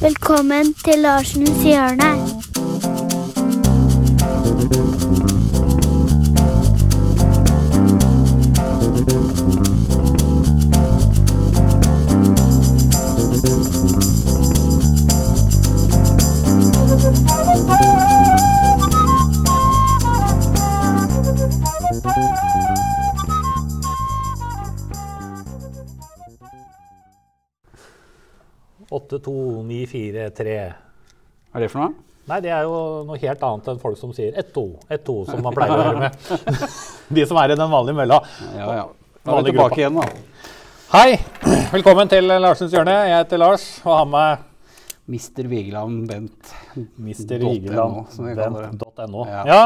Velkommen til Larsens hjørne. Åtte, to, ni, fire, tre. Hva er det for noe? Nei, det er jo noe helt annet enn folk som sier ett, to, ett, to, som man pleier å gjøre med. De som er i den vanlige mølla. Ja, ja. Da er vi tilbake igjen, da. Hei! Velkommen til Larsens hjørne. Jeg heter Lars og har med Mr. Vigeland Bent. Mr. Vigeland. Bent.no. Ja. Ja.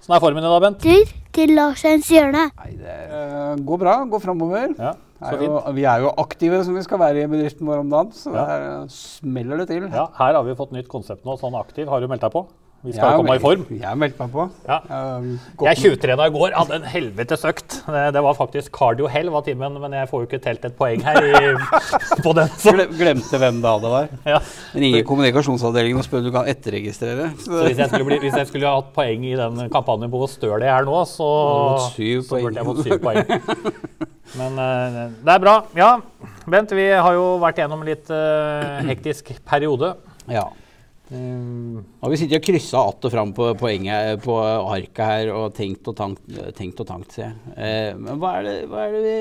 Sånn er formen i dag, Bent? Tur til Larsens hjørne. Nei, det eh, går bra. Går framover. Ja, Er jo, vi er jo aktive som vi skal være i bedriften vår om dagen, så Ja. der eh, smeller det til. Ja, her har vi fått nytt konsept nå. Sånn aktiv. Har du meldt deg på? Vi skal har komme i form. Jeg har meldt meg på. Ja. Eh, Jeg tjuvtrena i går, hadde en helvetes økt. Det, det var faktisk cardio hell var timen, men jeg får jo ikke telt et poeng her i, på den. Så. Glemte hvem da det var. Ja. Ringer kommunikasjonsavdelingen og spør om du kan etterregistrere. Så Så hvis jeg, skulle bli, hvis jeg skulle hatt poeng i den kampanjen på hvor støl jeg er nå, så, så burde jeg fått syv poeng. Men uh, det er bra. Ja, Bent, vi har jo vært gjennom en litt uh, hektisk periode. ja. Um, Nå har vi sittet og kryssa att og fram på poenget på arket her og tenkt og tankt, tenkt og tankt se. Uh, men hva er det, hva er det vi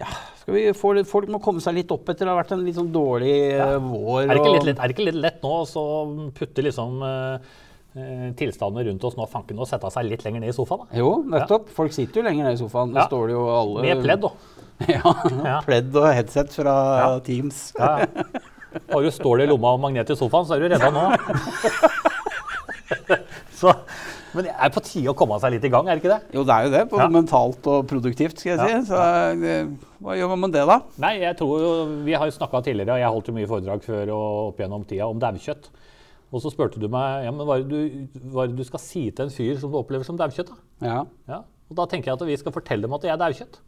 Ja, skal vi få litt, folk må komme seg litt opp etter det har vært en litt sånn dårlig eh, vår. er, det litt, er det ikke litt lett nå å putte liksom eh, eh, tilstandene rundt oss nå fanken og sette seg litt lenger ned i sofaen? da? Jo, nettopp. Folk sitter jo lenger ned i sofaen. Ja. Står det jo alle Med pledd, da. ja, Ja. pledd og headset fra Ja. Teams. Ja. Har du stål i lomma og magnet i sofaen, så er du redda nå. så, men det er på tide å komme seg litt i gang, er det ikke det? Jo, det er jo det. Både Ja. mentalt og produktivt, skal jeg Ja. si. Så det, hva gjør man med det, da? Nei, jeg tror jo, Vi har jo snakka tidligere, og jeg holdt jo mye foredrag før og opp gjennom tida om daukjøtt. Og så spurte du meg ja, men hva er, du, hva er det du skal si til en fyr som du opplever som daukjøtt. da? Ja. Ja. Og da tenker jeg at vi skal fortelle dem at jeg er daukjøtt.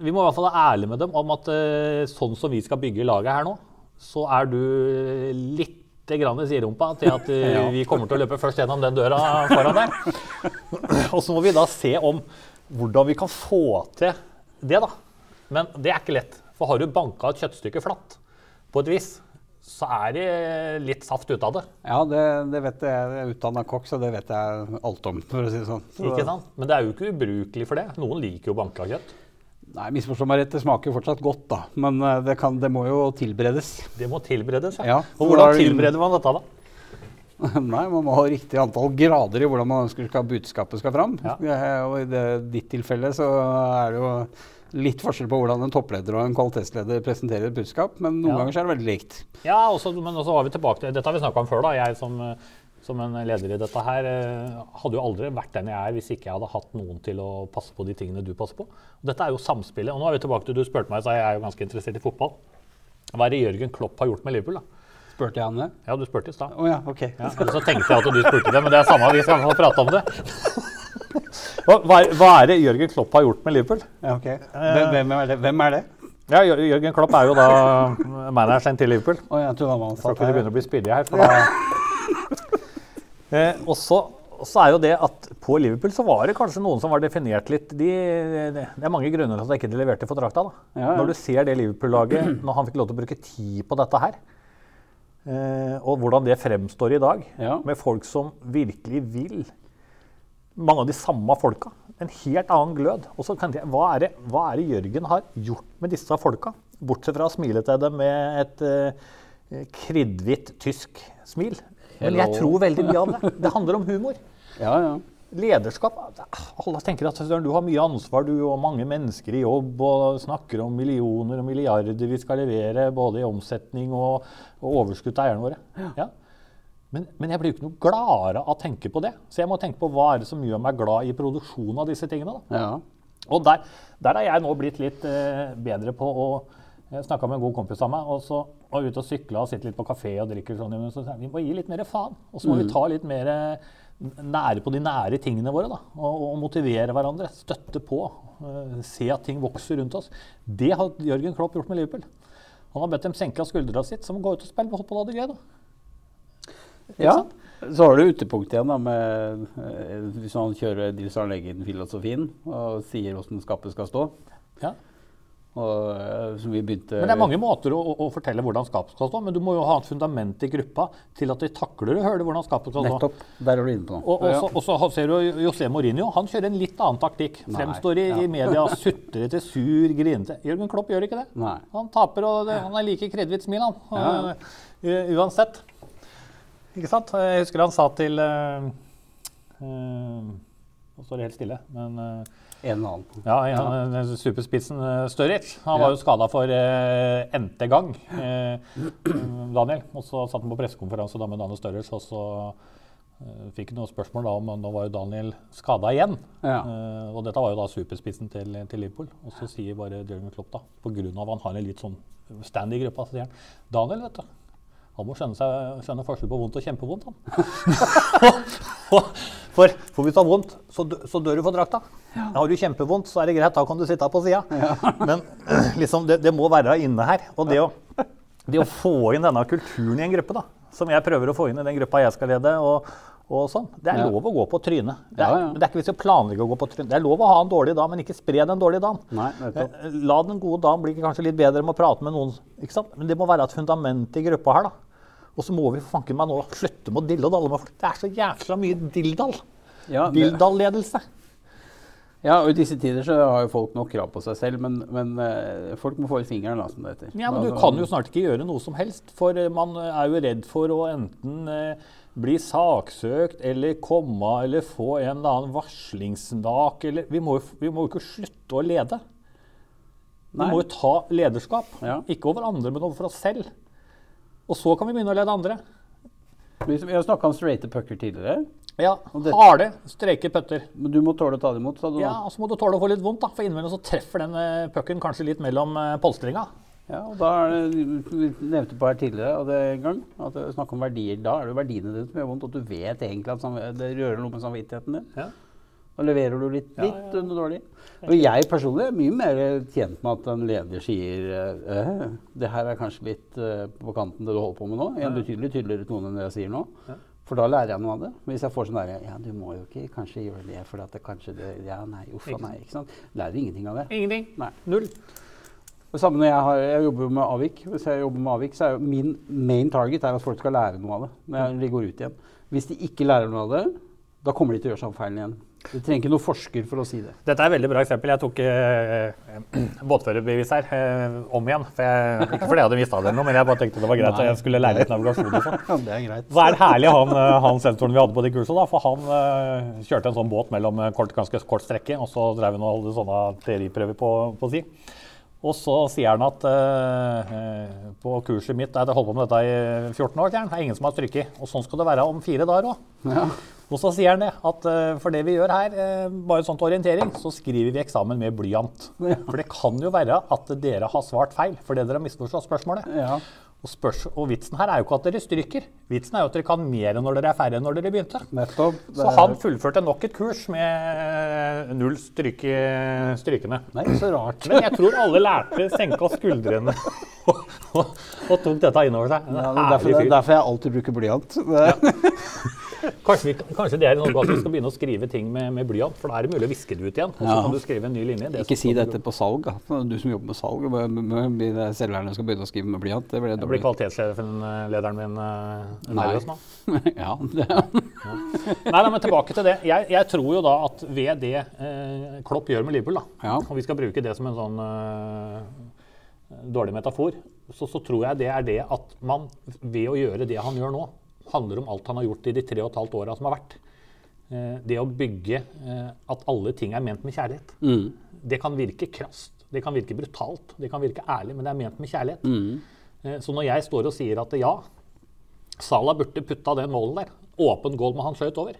Vi må i hvert fall være ærlige med dem om at uh, sånn som vi skal bygge laget her nå, så er du litt grann siderumpa til at uh, Ja. vi kommer til å løpe først gjennom den døra foran der. Og så må vi da se om hvordan vi kan få til det, da. Men det er ikke lett. For har du banka et kjøttstykke flatt på et vis, så er det litt saft ut av det. Ja, det, det vet jeg. Jeg er utdanna kokk, så det vet jeg alt om. for å si det sånn. Så, Ikke sant? Men det er jo ikke ubrukelig for det. Noen liker jo banka kjøtt. Nei, misforstå meg rett, det smaker jo fortsatt godt, da. Men eh, det, kan, det må jo tilberedes. Det må tilberedes. Ja, Og hvordan er tilbereder man dette, da? Nei, man må ha riktig antall grader i hvordan man ønsker at budskapet skal fram. Ja. Og i det, ditt tilfelle så er det jo litt forskjell på hvordan en toppleder og en kvalitetsleder presenterer et budskap, men noen Ja. ganger så er det veldig likt. Ja, også, men også var vi tilbake til Dette har vi snakka om før. da. Jeg som, som en leder i dette her eh, hadde jo aldri vært den jeg er hvis ikke jeg hadde hatt noen til å passe på de tingene du passer på. Og dette er jo samspillet. Og nå er vi tilbake til Du spurte meg, så jeg er jo ganske interessert i fotball. Hva er det Jørgen Klopp har gjort med Liverpool? da? Spurte jeg han det? Ja, du spurte i stad. Å ja, ok. Ja, så tenkte jeg at du spurte det, men det er samme, vi skal prate om det. Hva, hva, er, er det Jørgen Klopp har gjort med Liverpool? Ja, ok. Hvem, hvem, er det? hvem er det? Ja, Jørgen Klopp er jo da manageren til Liverpool. Oh, jeg tror han skal ikke begynner å bli spydig her. For da... eh, og så, er jo det at på Liverpool så var det kanskje noen som var definert litt de, Det er mange grunner til at de ikke leverte for drakta. da. Ja, ja. Når du ser det Liverpool-laget, når han fikk lov til å bruke tid på dette her, eh, og hvordan det fremstår i dag, Ja. med folk som virkelig vil mange av de samme folka. En helt annen glød. Og så kan jeg, hva, er det, hva er det Jørgen har gjort med disse folka? Bortsett fra å smile til dem med et uh, kriddhvitt tysk smil. Men jeg tror veldig mye av det. Det handler om humor. Ja, ja. Lederskap. Alle tenker at du har mye ansvar, du og mange mennesker i jobb, og snakker om millioner og milliarder vi skal levere, både i omsetning og, og overskudd til eierne våre. Ja. Men, men jeg blir jo ikke noe gladere av å tenke på det. Så jeg må tenke på hva er det som gjør meg glad i produksjonen av disse tingene. da. ja. Og der, der har jeg nå blitt litt eh, bedre på å Jeg snakka med en god kompis av meg, og så var ute og sykla og sitter litt på kafé og drikker sånn. Men så vi må gi litt mer faen. Og så må vi ta litt mer eh, nære på de nære tingene våre. da, Og, og motivere hverandre. Støtte på. Uh, se at ting vokser rundt oss. Det har Jørgen Klopp gjort med Liverpool. Han har bedt dem senke skuldra sitt, så må gå ut og spille fotball og det gøy. da. Ja. Så har du utepunkt igjen, da, med eh, hvis man kjører Dils Arne Eggen-filosofien og sier åssen skapet skal stå. Ja. Og, eh, som vi begynte Men Det er mange måter å, å, fortelle hvordan skapet skal stå, men du må jo ha et fundament i gruppa til at de takler å høre hvordan skapet skal stå. Nettopp. Der er du inne på noe. Og, og, så, og så ser du José Mourinho. Han kjører en litt annen taktikk. Nei, Fremstår i, ja. i media sutrete, sur, grinete. Jørgen Klopp gjør ikke det. Nei. Han taper, og det, han er like kredvitt smil, han. Ja. Uh, uansett. Ikke sant? Jeg husker han sa til uh, Nå står det helt stille, men uh, En annen. ja, ja. eh, superspissen uh, Sturridge. Han Ja. var jo skada for uh, n-te gang, Daniel. Og så satt han på pressekonferanse med Daniel Sturridge, og så fikk han noen spørsmål da om nå var jo Daniel skada igjen. Ja. Uh, og dette var jo da superspissen til, til Liverpool. Og så sier bare Jørgen Klopp, da, pga. at han har en litt sånn stand i gruppa, så sier han Daniel, vet du. Han må skjønne, seg, skjønne forskjell på vondt og kjempevondt, han. for, hvis du har vondt, så, så dør du for drakta. Har du kjempevondt, så er det greit, da kan du sitte her på sida. Men liksom, det, det må være inne her. Og det å, det å få inn denne kulturen i en gruppe, da, som jeg prøver å få inn i den gruppa jeg skal lede, og, og sånn, det er lov å gå på trynet. Det er, Ja, ja. det er ikke hvis vi å planlegge å gå på trynet. Det er lov å ha en dårlig dag, men ikke spre den dårlige dagen. Eh, La den gode dagen bli kanskje litt bedre med å prate med noen. Men det må være et fundament i gruppa her. da. Og så må vi fanken meg nå slutte med å dille og folk. Det er så jævla mye dilldall. Ja, Dilldall-ledelse. Ja, og I disse tider så har jo folk nok krav på seg selv, men, men eh, folk må få ut fingeren, da, som det heter. Ja, men du kan jo snart ikke gjøre noe som helst, for eh, man er jo redd for å enten eh, bli saksøkt eller komme eller få en eller annen varslingsnak. eller Vi må jo vi må jo ikke slutte å lede. Vi Nei. må jo ta lederskap. Ja. Ikke over andre, men overfor oss selv. Og så kan vi begynne å lede andre. Vi har snakka om straighte pucker tidligere, Ja, Harde, streke putter. men du må tåle å ta det imot, sa du. Ja, og så må du tåle å få litt vondt, da, for innimellom så treffer den eh, pucken kanskje litt mellom eh, polstringa. Ja, og da er det, Vi nevnte på her tidligere og det en gang, at det er snakk om verdier. Da er det verdiene dine som gjør vondt, og du vet egentlig at det rører noe med samvittigheten din. Ja. Da leverer du litt, litt under dårlig. Og jeg personlig er mye mer tjent med at en leder sier eh, det her er kanskje litt eh, på kanten det du holder på med nå. I en betydelig tydeligere tone enn det jeg sier nå. For da lærer jeg noe av det. Hvis jeg får sånn derre Ja, du må jo ikke kanskje gjøre det, for at det kanskje det Ja, nei, uff a meg. Ikke sant. Lærer ingenting av det. Ingenting. Nei. Null. Det samme når jeg, har, jeg jobber med Avik. Hvis jeg jobber med Avik, så er jo min main target er at folk skal lære noe av det når de går ut igjen. Hvis de ikke lærer noe av det, da kommer de til å gjøre samme feilen igjen. Du trenger ikke noen forsker for å si det. Dette er et veldig bra eksempel. Jeg tok eh, båtførerbevis her eh, om igjen. For jeg, ikke fordi jeg hadde mista det, noe, men jeg bare tenkte det var greit. Nei. at jeg skulle lære litt navigasjon og sånn. det er greit. Så er det herlig han, eh, han sensoren vi hadde på de kursene, da, for han eh, kjørte en sånn båt mellom eh, kort, ganske kort strekke, og så drev han og holdt sånne teoriprøver på, på si. Og så sier han at eh, eh, på kurset mitt, jeg holdt på med dette i 14 år, det er ingen som har strykket. Og sånn skal det være om fire dager òg. Ja. Og så sier han det, at eh, for det vi gjør her, bare bare sånn til orientering, så skriver vi eksamen med blyant. For det kan jo være at dere har svart feil, fordi dere har misforstått spørsmålet. Ja. Og, spørs, og vitsen her er jo ikke at dere stryker. Vitsen er jo at dere kan mer når dere er færre enn når dere begynte. Nettopp. Det Så er- han fullførte nok et kurs med null stryke, strykende. Nei, så rart. Men jeg tror alle lærte, senka skuldrene og, og, og tok dette innover seg. Ja, er derfor, er derfor jeg alltid bruker blyant. Det- Kanskje, vi, kanskje det er noe at vi skal begynne å skrive ting med, med blyant, for da er det mulig å viske det ut igjen. Og så Ja. kan du skrive en ny linje. Det Ikke si dette på salg, da. Du som jobber med salg. Selgerne skal begynne å skrive med blyant. Det blir Jeg blir dårlig. kvalitetssjefen, eh, min, uh, Nei. nå. ja, det, Nei, nei, men tilbake til det. Jeg, jeg tror jo da at ved det eh, Klopp gjør med Liverpool, da, Ja. og vi skal bruke det som en sånn eh, dårlig metafor, så, så tror jeg det er det at man ved å gjøre det han gjør nå, handler om alt han har gjort i de tre og et halvt åra som har vært. Eh, det å bygge eh, at alle ting er ment med kjærlighet. mm, Det kan virke krast, det kan virke brutalt, det kan virke ærlig, men det er ment med kjærlighet. mm. Eh, Så når jeg står og sier at ja, Salah burde putta den målen der, åpen goal med han skøyt over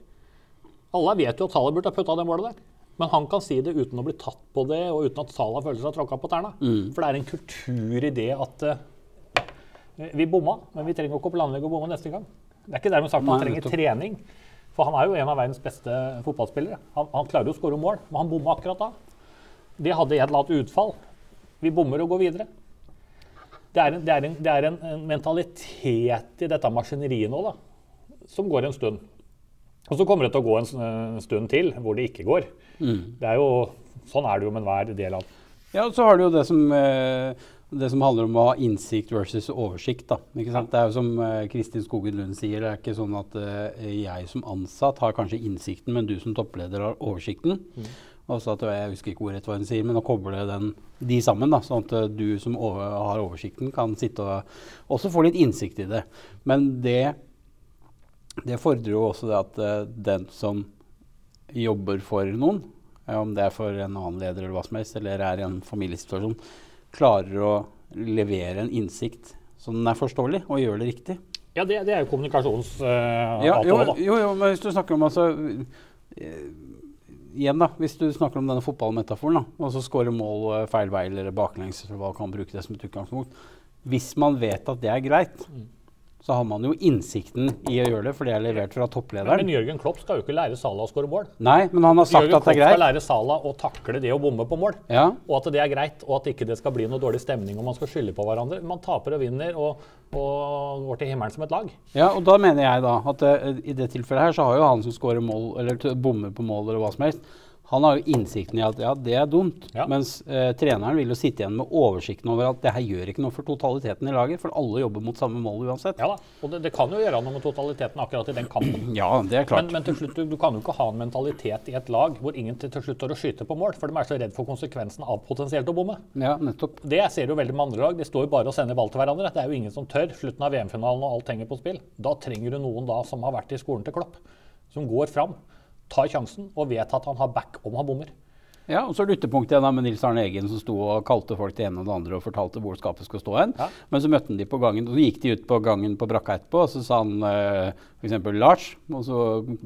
Alle vet jo at Salah burde ha putta den målet der. Men han kan si det uten å bli tatt på det, og uten at Salah føler seg tråkka på tærne. For det er en kultur i det at uh, vi bomma, men vi trenger ikke å planlegge å bomme neste gang. Det er ikke dermed sagt at han Nei, trenger trening. For han er jo en av verdens beste fotballspillere. Han, han klarer jo å skåre mål, men han bomma akkurat da. Det hadde et eller annet utfall. Vi bommer og går videre. Det er, en, det er, en, det er en, en mentalitet i dette maskineriet nå da, som går en stund. Og så kommer det til å gå en, en stund til hvor det ikke går. Det er jo, sånn er det jo med enhver del av Ja, og så har du jo det som, eh, det som handler om å ha innsikt versus oversikt. Da. Det er jo som uh, Kristin Skogen Lund sier, det er ikke sånn at uh, jeg som ansatt har kanskje innsikten, men du som toppleder har oversikten. Mm. Også at Jeg husker ikke ordet hva hun sier, men å koble den, de sammen, da, sånn at uh, du som over, har oversikten, kan sitte og også få litt innsikt i det. Men det, det fordrer jo også det at eh, den som jobber for noen, eh, om det er for en annen leder eller hva som helst, eller er i en familiesituasjon, klarer å levere en innsikt så den er forståelig, og gjør det riktig. Ja, det, det er jo kommunikasjons uh, Ja, jo, da. jo, jo, men hvis du snakker om altså uh, Igjen, da. Hvis du snakker om denne fotballmetaforen, da, og så scorer mål uh, feil vei eller baklengs, eller hva kan bruke det som et utgangspunkt. Hvis man vet at det er greit, Mm. Så har man jo innsikten i å gjøre det, for det er levert fra topplederen. men Jørgen Klopp skal jo ikke lære Salah å skåre mål. Nei, men han har sagt Jørgen at det er greit. Jørgen Klopp skal lære Salah å takle det å bomme på mål. Ja, Og at det er greit, og at ikke det skal bli noe dårlig stemning og man skal skylde på hverandre. Man taper og vinner og, og går til himmelen som et lag. Ja, og da mener jeg da at uh, i det tilfellet her så har jo han som skårer mål, eller bommer på mål eller hva som helst, han har jo innsikten i at ja, det er dumt. Ja. Mens eh, treneren vil jo sitte igjen med oversikten over at det her gjør ikke noe for totaliteten i laget, for alle jobber mot samme mål uansett. Ja da, og det, det kan jo gjøre noe med totaliteten akkurat i den kampen. Ja, det er klart. Men, men til slutt, du, du kan jo ikke ha en mentalitet i et lag hvor ingen til, til slutt står å skyte på mål, for de er så redd for konsekvensen av potensielt å bomme. ja, nettopp. Det ser du veldig med andre lag. De står jo bare og sender ball til hverandre. Det er jo ingen som tør. Slutten av VM-finalen og alt henger på spill. Da trenger du noen da som har vært i skolen til Klopp, som går fram, tar sjansen og vet at han har back om han bommer. Ja, og så det ytterpunktet igjen da med Nils Arne Eggen som sto og kalte folk det ene og det andre og fortalte hvor skapet skulle stå hen. Ja. Men så møtte han de på gangen, og så gikk de ut på gangen på brakka etterpå, og så sa han eh, f.eks. Lars, og så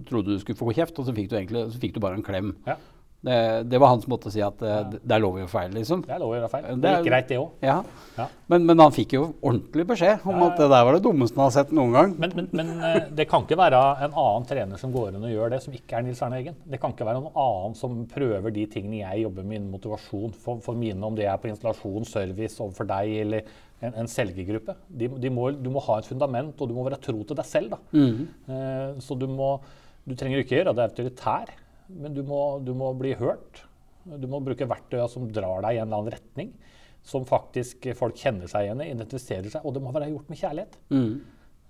trodde du skulle få kjeft, og så fikk du, egentlig, så fikk du bare en klem. Ja, Det, det var hans måte å si at eh, det- det er lov å gjøre feil, liksom. det er lov å gjøre feil. Det Det er- greit, det òg. Ja. Ja. Men, men han fikk jo ordentlig beskjed om at det der var det dummeste han har sett noen gang. Men, men, men eh, det kan ikke være en annen trener som går inn og gjør det, som ikke er Nils Arne Eggen. Det kan ikke være noen annen som prøver de tingene jeg jobber med innen motivasjon for, for mine, om det er på installasjon, service overfor deg eller en, en selgergruppe. De, de må, du må ha et fundament, og du må være tro til deg selv. Da. Uh, så du må Du trenger ikke gjøre det autoritær, men du må, du må bli hørt. Du må bruke verktøyene som drar deg i en eller annen retning. Som faktisk folk kjenner seg igjen i, identifiserer seg. Og det må være gjort med kjærlighet. Mm.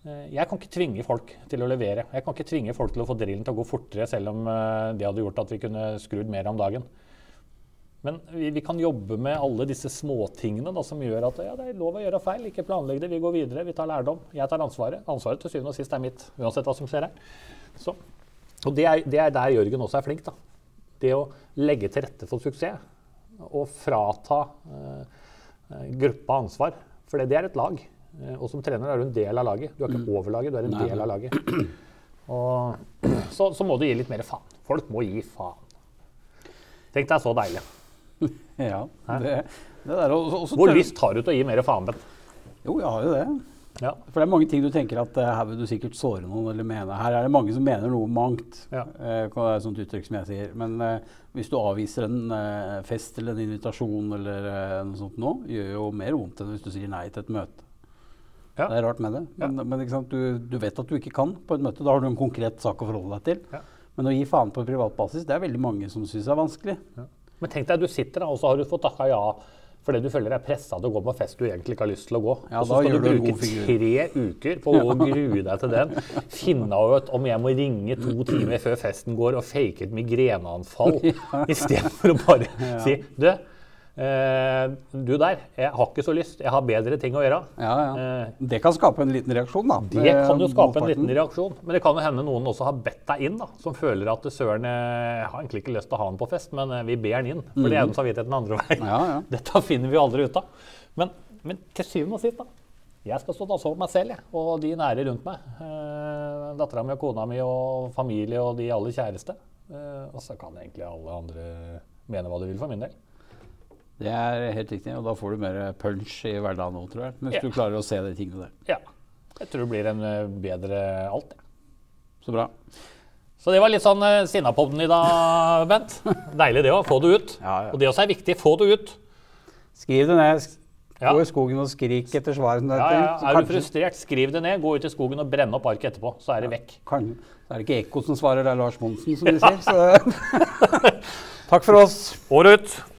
Jeg kan ikke tvinge folk til å levere. Jeg kan ikke tvinge folk til å få drillen til å gå fortere, selv om eh, det hadde gjort at vi kunne skrudd mer om dagen. Men vi, vi kan jobbe med alle disse småtingene da, som gjør at ja, det er lov å gjøre feil. Ikke planlegg det, vi går videre, vi tar lærdom. Jeg tar ansvaret. Ansvaret til syvende og sist er mitt, uansett hva som skjer her. Så. Og det er, det er der Jørgen også er flink. da. Det å legge til rette for suksess og frata eh, eh, gruppa ansvar. For det, det er et lag. Eh, og som trener er du en del av laget. Du er ikke over laget, du er en Nei. del av laget. Og så, så må du gi litt mer faen. Folk må gi faen. Tenk deg så deilig. Ja, det, det der, også, også Hvor lyst har du til å gi mer faen, Bent? Jo, jeg har jo det. Ja. For det er mange ting du tenker at uh, her vil du sikkert såre noen eller mene. Her er det mange som mener noe mangt. Ja. uh, sånt uttrykk som jeg sier. Men uh, hvis du avviser en uh, fest eller en invitasjon eller noe sånt nå, gjør jo mer vondt enn hvis du sier nei til et møte. Ja. Det er rart med det. Men, men ikke sant? Du, du vet at du ikke kan på et møte. Da har du en konkret sak å forholde deg til. Ja. Men å gi faen på privat basis, det er veldig mange som syns er vanskelig. Men tenk deg du sitter da, og så har du fått takka ja fordi du føler deg pressa til å gå på fest du egentlig ikke har lyst til å gå. Ja, og så skal du bruke tre uker på å grue deg til den. Finne ut om jeg må ringe to timer før festen går og fake et migreneanfall istedenfor å bare si Du, eh, du der, jeg har ikke så lyst. Jeg har bedre ting å gjøre. Ja, ja. Eh, Det kan skape en liten reaksjon, da. Det kan jo Eh, skape en liten reaksjon. Men det kan jo hende noen også har bedt deg inn, da, som føler at søren, jeg har egentlig ikke lyst til å ha han på fest, men eh, vi ber han inn. For det er jo samvittigheten andre veien. Ja, ja. Dette finner vi aldri ut av. Men, men til syvende og sist, da. Jeg skal stå og ta meg selv, jeg, og de nære rundt meg. Eh, Dattera mi og kona mi og familie og de aller kjæreste. Eh, og så kan egentlig alle andre mene hva de vil for min del. Det er helt riktig, og da får du mer punch i hverdagen òg, tror jeg. Hvis Ja. du klarer å se de tingene der. Ja. Jeg tror det blir en eh, bedre alt, jeg. Så bra. Så det var litt sånn uh, sinnapodden i dag, Bent. Deilig det å få det ut. Ja, ja. Og det også er viktig. Få det ut. Skriv det ned. Ja. Gå i skogen og skrik etter svarene. Ja, ja, Er du frustrert, skriv det ned. Gå ut i skogen og brenne opp arket etterpå. Så er det vekk. Kan, så er det ikke Ekko som svarer, det er Lars Monsen, som de sier. Så. Takk for oss. År ut!